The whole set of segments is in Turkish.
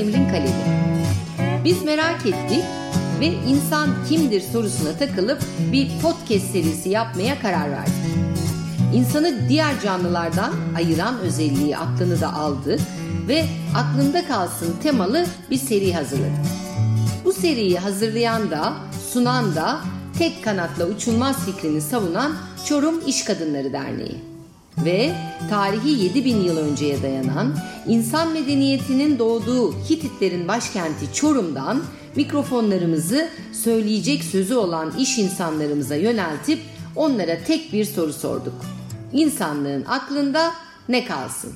Semrin Kaleli. Biz merak ettik ve insan kimdir sorusuna takılıp bir podcast serisi yapmaya karar verdik. İnsanı diğer canlılardan ayıran özelliği aklını da aldık ve aklında kalsın temalı bir seri hazırladık. Bu seriyi hazırlayan da sunan da tek kanatla uçulmaz fikrini savunan Çorum İş Kadınları Derneği ve tarihi 7000 yıl önceye dayanan insan medeniyetinin doğduğu Hititlerin başkenti Çorum'dan mikrofonlarımızı söyleyecek sözü olan iş insanlarımıza yöneltip onlara tek bir soru sorduk. İnsanlığın aklında ne kalsın?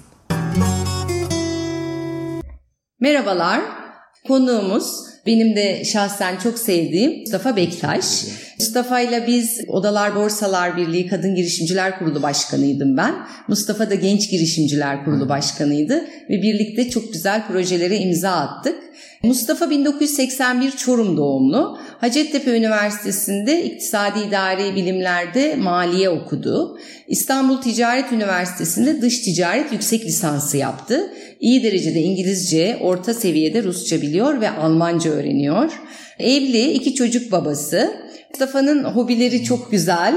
Merhabalar. Konuğumuz benim de şahsen çok sevdiğim Mustafa Bektaş. Mustafa ile biz Odalar Borsalar Birliği Kadın Girişimciler Kurulu Başkanıydım ben. Mustafa da Genç Girişimciler Kurulu Başkanıydı ve birlikte çok güzel projelere imza attık. Mustafa 1981 Çorum doğumlu. Hacettepe Üniversitesi'nde İktisadi İdari Bilimler'de maliye okudu. İstanbul Ticaret Üniversitesi'nde dış ticaret yüksek lisansı yaptı. İyi derecede İngilizce, orta seviyede Rusça biliyor ve Almanca öğreniyor. Evli, iki çocuk babası. Mustafa'nın hobileri çok güzel.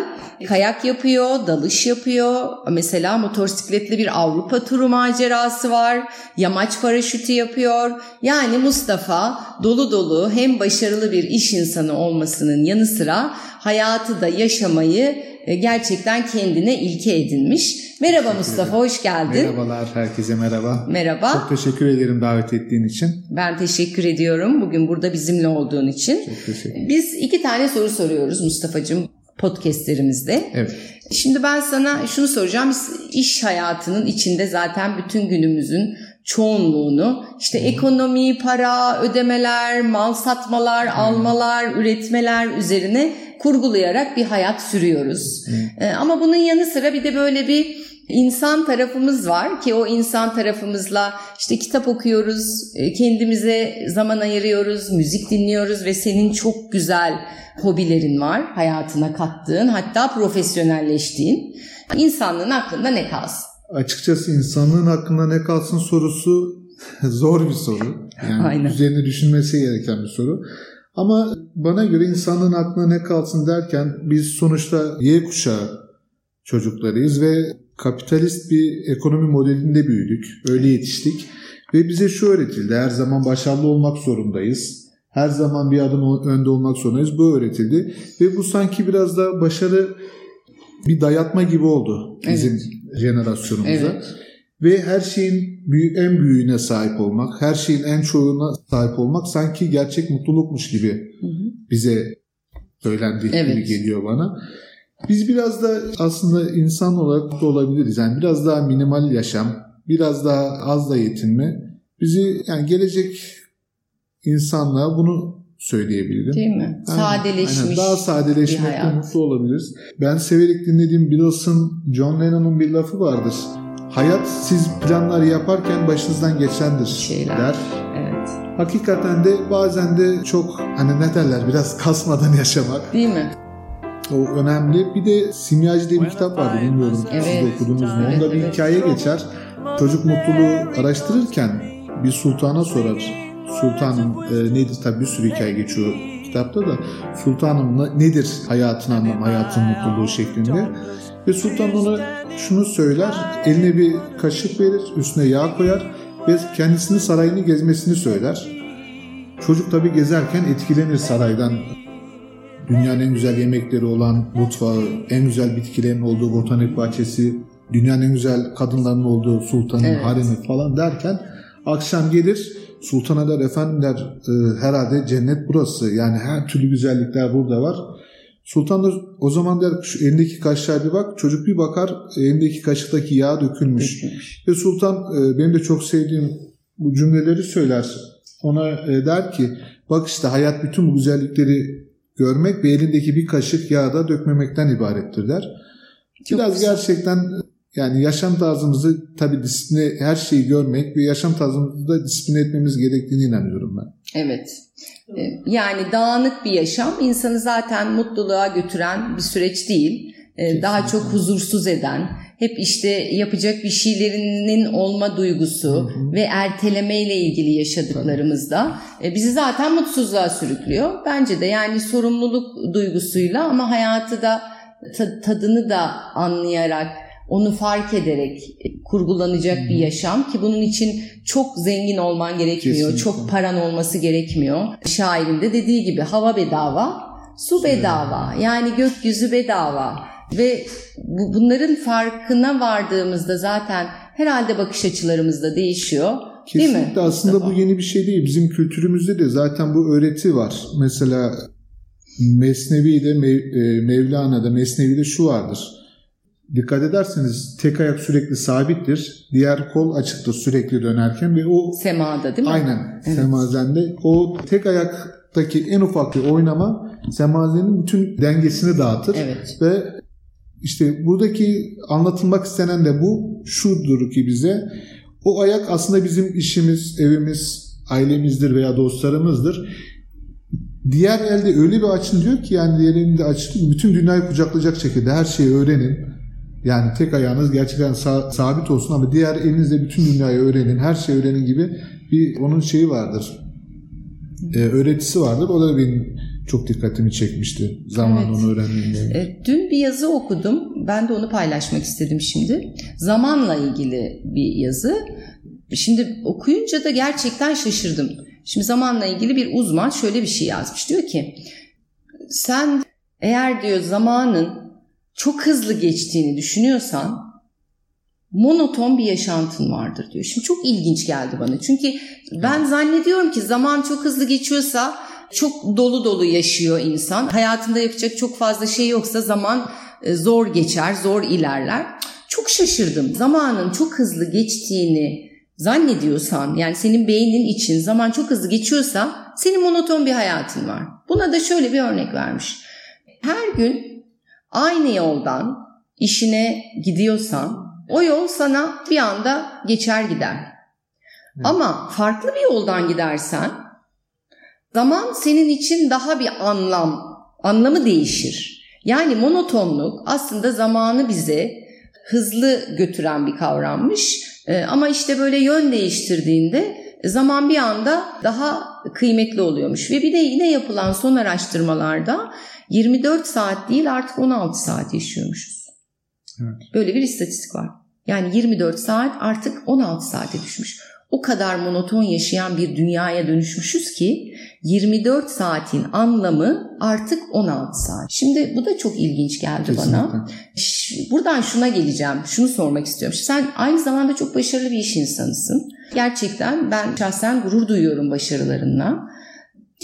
Kayak yapıyor, dalış yapıyor. Mesela motosikletli bir Avrupa turu macerası var. Yamaç paraşütü yapıyor. Yani Mustafa dolu dolu hem başarılı bir iş insanı olmasının yanı sıra hayatı da yaşamayı gerçekten kendine ilke edinmiş. Merhaba Mustafa, hoş geldin. Merhabalar, herkese merhaba. Merhaba. Çok teşekkür ederim davet ettiğin için. Ben teşekkür ediyorum bugün burada bizimle olduğun için. Çok teşekkür Biz iki tane soru soruyoruz Mustafa'cığım podcastlerimizde. Evet. Şimdi ben sana şunu soracağım. Biz iş hayatının içinde zaten bütün günümüzün çoğunluğunu işte ekonomi, para, ödemeler, mal satmalar, almalar, üretmeler üzerine kurgulayarak bir hayat sürüyoruz. Ee, ama bunun yanı sıra bir de böyle bir insan tarafımız var ki o insan tarafımızla işte kitap okuyoruz, e, kendimize zaman ayırıyoruz, müzik dinliyoruz ve senin çok güzel hobilerin var hayatına kattığın hatta profesyonelleştiğin. İnsanlığın aklında ne kalsın? Açıkçası insanlığın hakkında ne kalsın sorusu zor bir soru. Yani Aynen. üzerine düşünmesi gereken bir soru. Ama bana göre insanlığın aklına ne kalsın derken biz sonuçta Y kuşağı çocuklarıyız ve kapitalist bir ekonomi modelinde büyüdük. Öyle yetiştik. Ve bize şu öğretildi. Her zaman başarılı olmak zorundayız. Her zaman bir adım önde olmak zorundayız. Bu öğretildi. Ve bu sanki biraz da başarı bir dayatma gibi oldu bizim Evet. jenerasyonumuza. Evet. Ve her şeyin büyük, en büyüğüne sahip olmak, her şeyin en çoğuna sahip olmak sanki gerçek mutlulukmuş gibi Hı hı. bize söylendiği gibi Evet. geliyor bana. Biz biraz da aslında insan olarak da olabiliriz. Yani biraz daha minimal yaşam, biraz daha az da yetinme bizi yani gelecek insanlığa bunu söyleyebilirim. Değil mi? Aynen, Sadeleşmiş. aynen. Daha sadeleşmekte mutlu olabiliriz. Ben severek dinlediğim Beatles'ın John Lennon'un bir lafı vardır. Hayat siz planlar yaparken başınızdan geçendir Şeyler. der. Evet. Hakikaten de bazen de çok hani ne derler biraz kasmadan yaşamak Değil mi? o önemli. Bir de Simyacı diye bir kitap vardı bilmiyorum siz de Evet. okudunuz mu? Evet, Onda bir evet. hikaye geçer. Çocuk mutluluğu araştırırken bir sultana sorar. Sultanım e, nedir tabii bir sürü hikaye geçiyor kitapta da. Sultanım ne- nedir hayatın anlamı, hayatın mutluluğu şeklinde. Ve sultan ona şunu söyler. Eline bir kaşık verir, üstüne yağ koyar ve kendisini sarayını gezmesini söyler. Çocuk tabii gezerken etkilenir saraydan. Dünyanın en güzel yemekleri olan mutfağı, en güzel bitkilerin olduğu botanik bahçesi, dünyanın en güzel kadınların olduğu sultanın Evet. haremi falan derken akşam gelir sultana der efendim der "e, herhalde cennet burası yani her türlü güzellikler burada var. Sultan da o zaman der şu elindeki kaşığa bir bak çocuk bir bakar elindeki kaşıktaki yağ dökülmüş. Ve Sultan e, benim de çok sevdiğim bu cümleleri söyler. Ona e, der ki bak işte hayat bütün bu güzellikleri görmek ve elindeki bir kaşık yağda dökmemekten ibarettir der. Çok Biraz güzel. gerçekten yani yaşam tarzımızı tabii disipline her şeyi görmek ve yaşam tarzımızı da disipline etmemiz gerektiğini inanıyorum ben. Evet. Ee, Yani dağınık bir yaşam insanı zaten mutluluğa götüren bir süreç değil. Kesinlikle. daha çok huzursuz eden, hep işte yapacak bir şeylerinin olma duygusu hı hı. ve ertelemeyle ilgili yaşadıklarımızda e, bizi zaten mutsuzluğa sürüklüyor. Bence de yani sorumluluk duygusuyla ama hayatı da tadını da anlayarak onu fark ederek kurgulanacak hmm. bir yaşam ki bunun için çok zengin olman gerekmiyor. Kesinlikle. Çok paran olması gerekmiyor. Şairin de dediği gibi hava bedava, su bedava. Yani gökyüzü bedava. Ve bu, bunların farkına vardığımızda zaten herhalde bakış açılarımız da değişiyor. Kesinlikle değil mi? aslında Mustafa? bu yeni bir şey değil. Bizim kültürümüzde de zaten bu öğreti var. Mesela Mesnevi'de, Mev, e, Mevlana'da, Mesnevi'de şu vardır. Dikkat ederseniz tek ayak sürekli sabittir. Diğer kol açıktır sürekli dönerken ve o semada değil mi? Aynen. Evet. Semazende o tek ayaktaki en ufak bir oynama semazenin bütün dengesini dağıtır evet. ve işte buradaki anlatılmak istenen de bu şudur ki bize o ayak aslında bizim işimiz, evimiz, ailemizdir veya dostlarımızdır. Diğer elde öyle bir açın diyor ki yani diğer elinde açın bütün dünyayı kucaklayacak şekilde her şeyi öğrenin. Yani tek ayağınız gerçekten sa- sabit olsun ama diğer elinizde bütün dünyayı öğrenin, her şeyi öğrenin gibi bir onun şeyi vardır. Ee, öğretisi vardır. O da benim çok dikkatimi çekmişti zaman evet. onu öğrendiğimde. E, dün bir yazı okudum. Ben de onu paylaşmak istedim şimdi. Zamanla ilgili bir yazı. Şimdi okuyunca da gerçekten şaşırdım. Şimdi zamanla ilgili bir uzman şöyle bir şey yazmış. Diyor ki sen eğer diyor zamanın çok hızlı geçtiğini düşünüyorsan monoton bir yaşantın vardır diyor. Şimdi çok ilginç geldi bana. Çünkü ben zannediyorum ki zaman çok hızlı geçiyorsa çok dolu dolu yaşıyor insan. Hayatında yapacak çok fazla şey yoksa zaman e, zor geçer, zor ilerler. Çok şaşırdım. Zamanın çok hızlı geçtiğini zannediyorsan yani senin beynin için zaman çok hızlı geçiyorsa senin monoton bir hayatın var. Buna da şöyle bir örnek vermiş. Her gün aynı yoldan işine gidiyorsan o yol sana bir anda geçer gider. Evet. Ama farklı bir yoldan gidersen zaman senin için daha bir anlam, anlamı değişir. Yani monotonluk aslında zamanı bize hızlı götüren bir kavrammış. Ee, ama işte böyle yön değiştirdiğinde zaman bir anda daha kıymetli oluyormuş. Ve bir de yine yapılan son araştırmalarda 24 saat değil artık 16 saat yaşıyormuşuz. Evet. Böyle bir istatistik var. Yani 24 saat artık 16 saate düşmüş o kadar monoton yaşayan bir dünyaya dönüşmüşüz ki 24 saatin anlamı artık 16 saat. Şimdi bu da çok ilginç geldi Kesinlikle. bana. Buradan şuna geleceğim. Şunu sormak istiyorum. Sen aynı zamanda çok başarılı bir iş insanısın. Gerçekten ben şahsen gurur duyuyorum başarılarınla.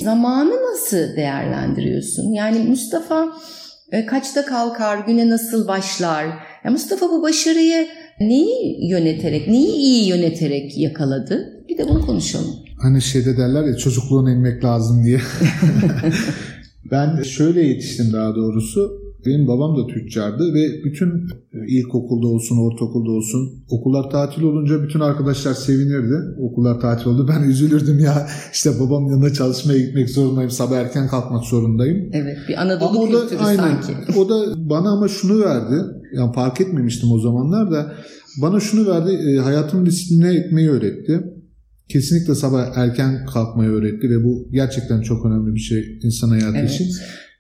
Zamanı nasıl değerlendiriyorsun? Yani Mustafa e, kaçta kalkar, güne nasıl başlar? Ya Mustafa bu başarıyı neyi yöneterek, neyi iyi yöneterek yakaladı? Bir de bunu konuşalım. Hani şeyde derler ya çocukluğuna inmek lazım diye. ben şöyle yetiştim daha doğrusu. Benim babam da tüccardı ve bütün e, ilkokulda olsun, ortaokulda olsun okullar tatil olunca bütün arkadaşlar sevinirdi. Okullar tatil oldu. Ben üzülürdüm ya işte babam yanına çalışmaya gitmek zorundayım. Sabah erken kalkmak zorundayım. Evet bir Anadolu ama kültürü da, aynen, sanki. O da bana ama şunu verdi. Yani fark etmemiştim o zamanlar da. Bana şunu verdi. E, hayatımı disipline etmeyi öğretti. Kesinlikle sabah erken kalkmayı öğretti ve bu gerçekten çok önemli bir şey insan hayatı evet. için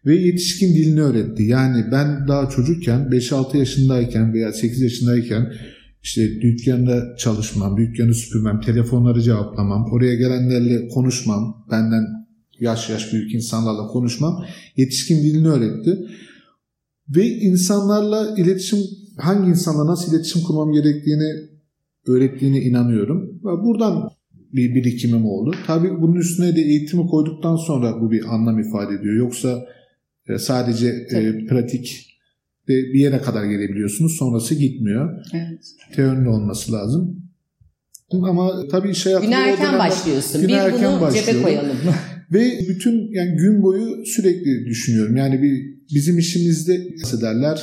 ve yetişkin dilini öğretti. Yani ben daha çocukken 5-6 yaşındayken veya 8 yaşındayken işte dükkanda çalışmam, dükkanı süpürmem, telefonları cevaplamam, oraya gelenlerle konuşmam, benden yaş yaş büyük insanlarla konuşmam yetişkin dilini öğretti. Ve insanlarla iletişim, hangi insanla nasıl iletişim kurmam gerektiğini öğrettiğine inanıyorum. Ve buradan bir birikimim oldu. Tabii bunun üstüne de eğitimi koyduktan sonra bu bir anlam ifade ediyor. Yoksa e, sadece e, pratik ve bir yere kadar gelebiliyorsunuz. Sonrası gitmiyor. Evet. Teorinin olması lazım. Ama tabii iş hayatında... Güne erken başlıyorsun. Güne bir erken bunu cebe koyalım. ve bütün yani gün boyu sürekli düşünüyorum. Yani bir bizim işimizde nasıl derler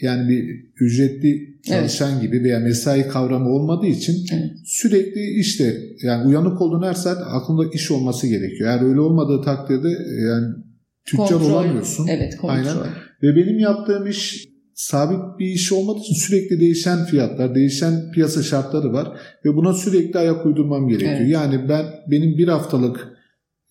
yani bir ücretli çalışan evet. gibi veya mesai kavramı olmadığı için evet. sürekli işte yani uyanık olduğun her saat aklında iş olması gerekiyor. Eğer öyle olmadığı takdirde yani tüccar kontrol. olamıyorsun. Evet kontrol. Aynen. Ve benim yaptığım iş sabit bir iş olmadığı için sürekli değişen fiyatlar, değişen piyasa şartları var ve buna sürekli ayak uydurmam gerekiyor. Evet. Yani ben benim bir haftalık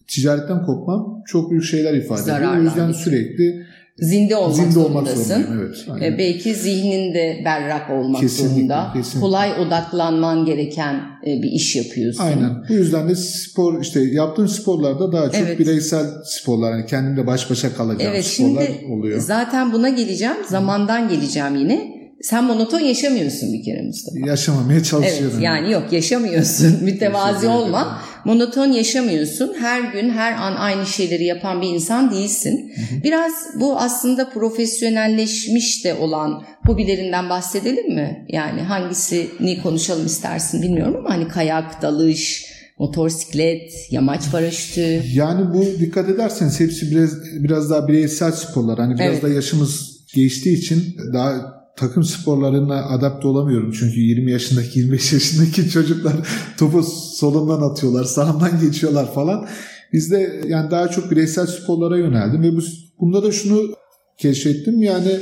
ticaretten kopmam çok büyük şeyler ifade ediyor. O yüzden sürekli zinde olmak zinde zorundasın. Olmak evet, aynen. Belki zihnin de berrak olmak kesinlikle, zorunda. Kesinlikle. Kolay odaklanman gereken e, bir iş yapıyorsun. Aynen. Bu yüzden de spor işte yaptığım sporlarda daha çok evet. bireysel sporlar. Yani kendimle baş başa kalacağım evet, sporlar şimdi oluyor. Zaten buna geleceğim. Zamandan geleceğim yine sen monoton yaşamıyorsun bir kere Mustafa. Yaşamamaya çalışıyorum. Evet yani yok yaşamıyorsun. Mütevazi olma. Monoton yaşamıyorsun. Her gün her an aynı şeyleri yapan bir insan değilsin. Biraz bu aslında profesyonelleşmiş de olan hobilerinden bahsedelim mi? Yani hangisini konuşalım istersin bilmiyorum ama hani kayak, dalış, motosiklet, yamaç paraşütü. Yani bu dikkat ederseniz hepsi biraz biraz daha bireysel sporlar. Hani biraz evet. da yaşımız geçtiği için daha takım sporlarına adapte olamıyorum. Çünkü 20 yaşındaki 25 yaşındaki çocuklar topu solundan atıyorlar, sağından geçiyorlar falan. Biz de yani daha çok bireysel sporlara yöneldim ve bu, bunda da şunu keşfettim. Yani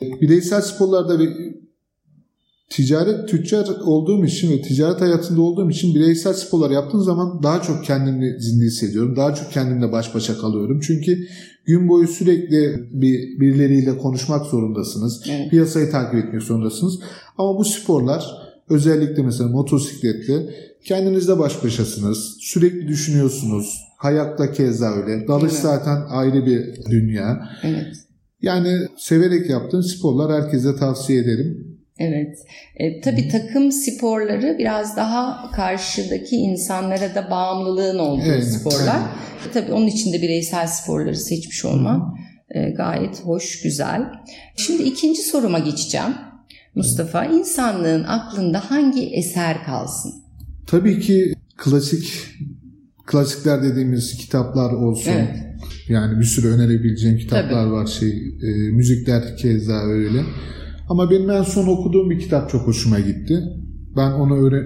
bireysel sporlarda ticaret tüccar olduğum için ve ticaret hayatında olduğum için bireysel sporlar yaptığım zaman daha çok kendimi zinde hissediyorum. Daha çok kendimle baş başa kalıyorum. Çünkü gün boyu sürekli bir birileriyle konuşmak zorundasınız. Evet. Piyasayı takip etmek zorundasınız. Ama bu sporlar özellikle mesela motosikletle kendinizle baş başasınız. Sürekli düşünüyorsunuz. Kayakta keza öyle. Dalış evet. zaten ayrı bir dünya. Evet. Yani severek yaptığım sporlar herkese tavsiye ederim. Evet. E, tabii takım sporları biraz daha karşıdaki insanlara da bağımlılığın olduğu evet, sporlar. Aynen. Tabii onun için de bireysel sporları seçmiş olman e, gayet hoş, güzel. Şimdi ikinci soruma geçeceğim. Mustafa, insanlığın aklında hangi eser kalsın? Tabii ki klasik klasikler dediğimiz kitaplar olsun. Evet. Yani bir sürü önerebileceğim kitaplar Tabii. var şey e, müzikler keza öyle. Ama benim en son okuduğum bir kitap çok hoşuma gitti. Ben onu öne,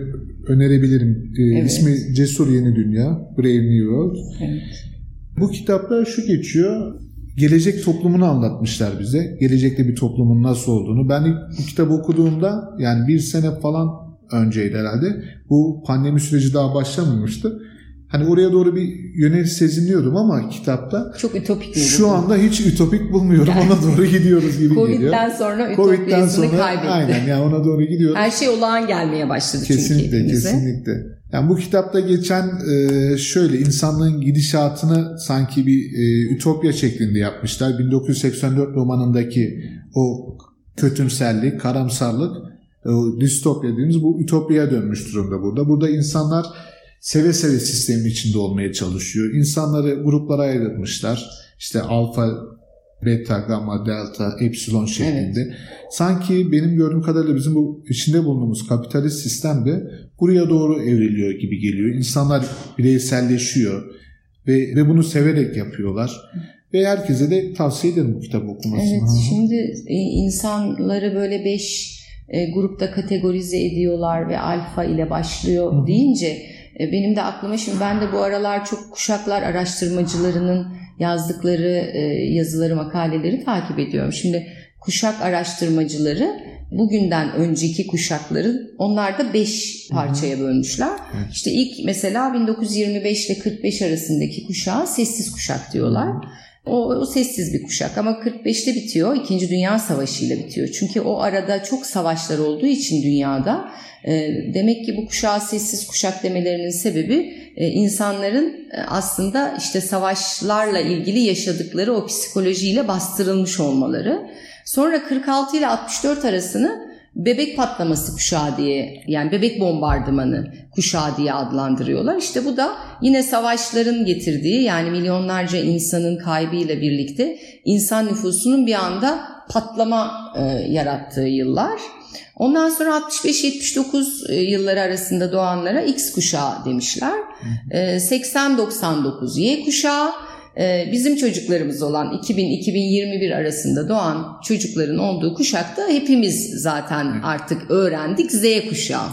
önerebilirim. Ee, evet. İsmi Cesur Yeni Dünya, Brave New World. Evet. Bu kitapta şu geçiyor. Gelecek toplumunu anlatmışlar bize. Gelecekte bir toplumun nasıl olduğunu. Ben ilk bu kitabı okuduğumda yani bir sene falan önceydi herhalde. Bu pandemi süreci daha başlamamıştı. Hani oraya doğru bir yönel sezinliyordum ama kitapta çok ütopik mi? Şu anda hiç ütopik bulmuyorum. Ona doğru gidiyoruz gibi Covid'den geliyor. Covid'den sonra ütopyasını sonra, kaybetti. Aynen yani ona doğru gidiyoruz. Her şey olağan gelmeye başladı kesinlikle, çünkü Kesinlikle kesinlikle. Yani bu kitapta geçen e, şöyle insanlığın gidişatını sanki bir e, ütopya şeklinde yapmışlar. 1984 romanındaki o kötümserlik, karamsarlık, o distopya dediğimiz bu ütopyaya dönmüş durumda burada. Burada insanlar seve seve sistemin içinde olmaya çalışıyor. İnsanları gruplara ayrılmışlar. İşte alfa, beta, gamma, delta, epsilon şeklinde. Evet. Sanki benim gördüğüm kadarıyla bizim bu içinde bulunduğumuz kapitalist sistem de buraya doğru evriliyor gibi geliyor. İnsanlar bireyselleşiyor ve, ve bunu severek yapıyorlar. Ve herkese de tavsiye ederim bu kitabı okumasını. Evet, şimdi e, insanları böyle beş e, grupta kategorize ediyorlar ve alfa ile başlıyor Hı. deyince e, benim de aklıma şimdi ben de bu aralar çok kuşaklar araştırmacılarının yazdıkları e, yazıları, makaleleri takip ediyorum. Şimdi kuşak araştırmacıları bugünden önceki kuşakları onlar da 5 parçaya bölmüşler. Evet. İşte ilk mesela 1925 ile 45 arasındaki kuşağı sessiz kuşak diyorlar. O, o sessiz bir kuşak ama 45'te bitiyor. İkinci Dünya Savaşı ile bitiyor. Çünkü o arada çok savaşlar olduğu için dünyada e, demek ki bu kuşağı sessiz kuşak demelerinin sebebi e, insanların e, aslında işte savaşlarla ilgili yaşadıkları o psikolojiyle bastırılmış olmaları. Sonra 46 ile 64 arasını bebek patlaması kuşağı diye yani bebek bombardımanı kuşağı diye adlandırıyorlar. İşte bu da yine savaşların getirdiği yani milyonlarca insanın kaybıyla birlikte insan nüfusunun bir anda patlama e, yarattığı yıllar. Ondan sonra 65-79 e, yılları arasında doğanlara X kuşağı demişler. 80-99 e, Y kuşağı. E, bizim çocuklarımız olan 2000-2021 arasında doğan çocukların olduğu kuşakta hepimiz zaten artık öğrendik Z kuşağı.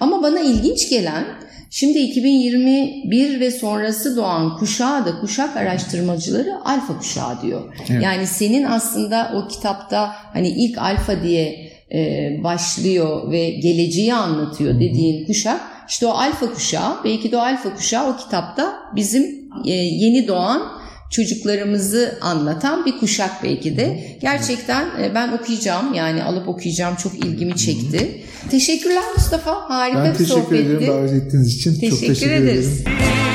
Ama bana ilginç gelen Şimdi 2021 ve sonrası doğan kuşağı da kuşak araştırmacıları alfa kuşağı diyor. Evet. Yani senin aslında o kitapta hani ilk alfa diye e, başlıyor ve geleceği anlatıyor dediğin kuşak işte o alfa kuşağı belki de o alfa kuşağı o kitapta bizim e, yeni doğan çocuklarımızı anlatan bir kuşak belki de. Gerçekten e, ben okuyacağım yani alıp okuyacağım çok ilgimi çekti. Teşekkürler Mustafa. Harika ben bir sohbetti. Ben teşekkür ederim davet ettiğiniz için. Teşekkür çok teşekkür ederiz. ederim.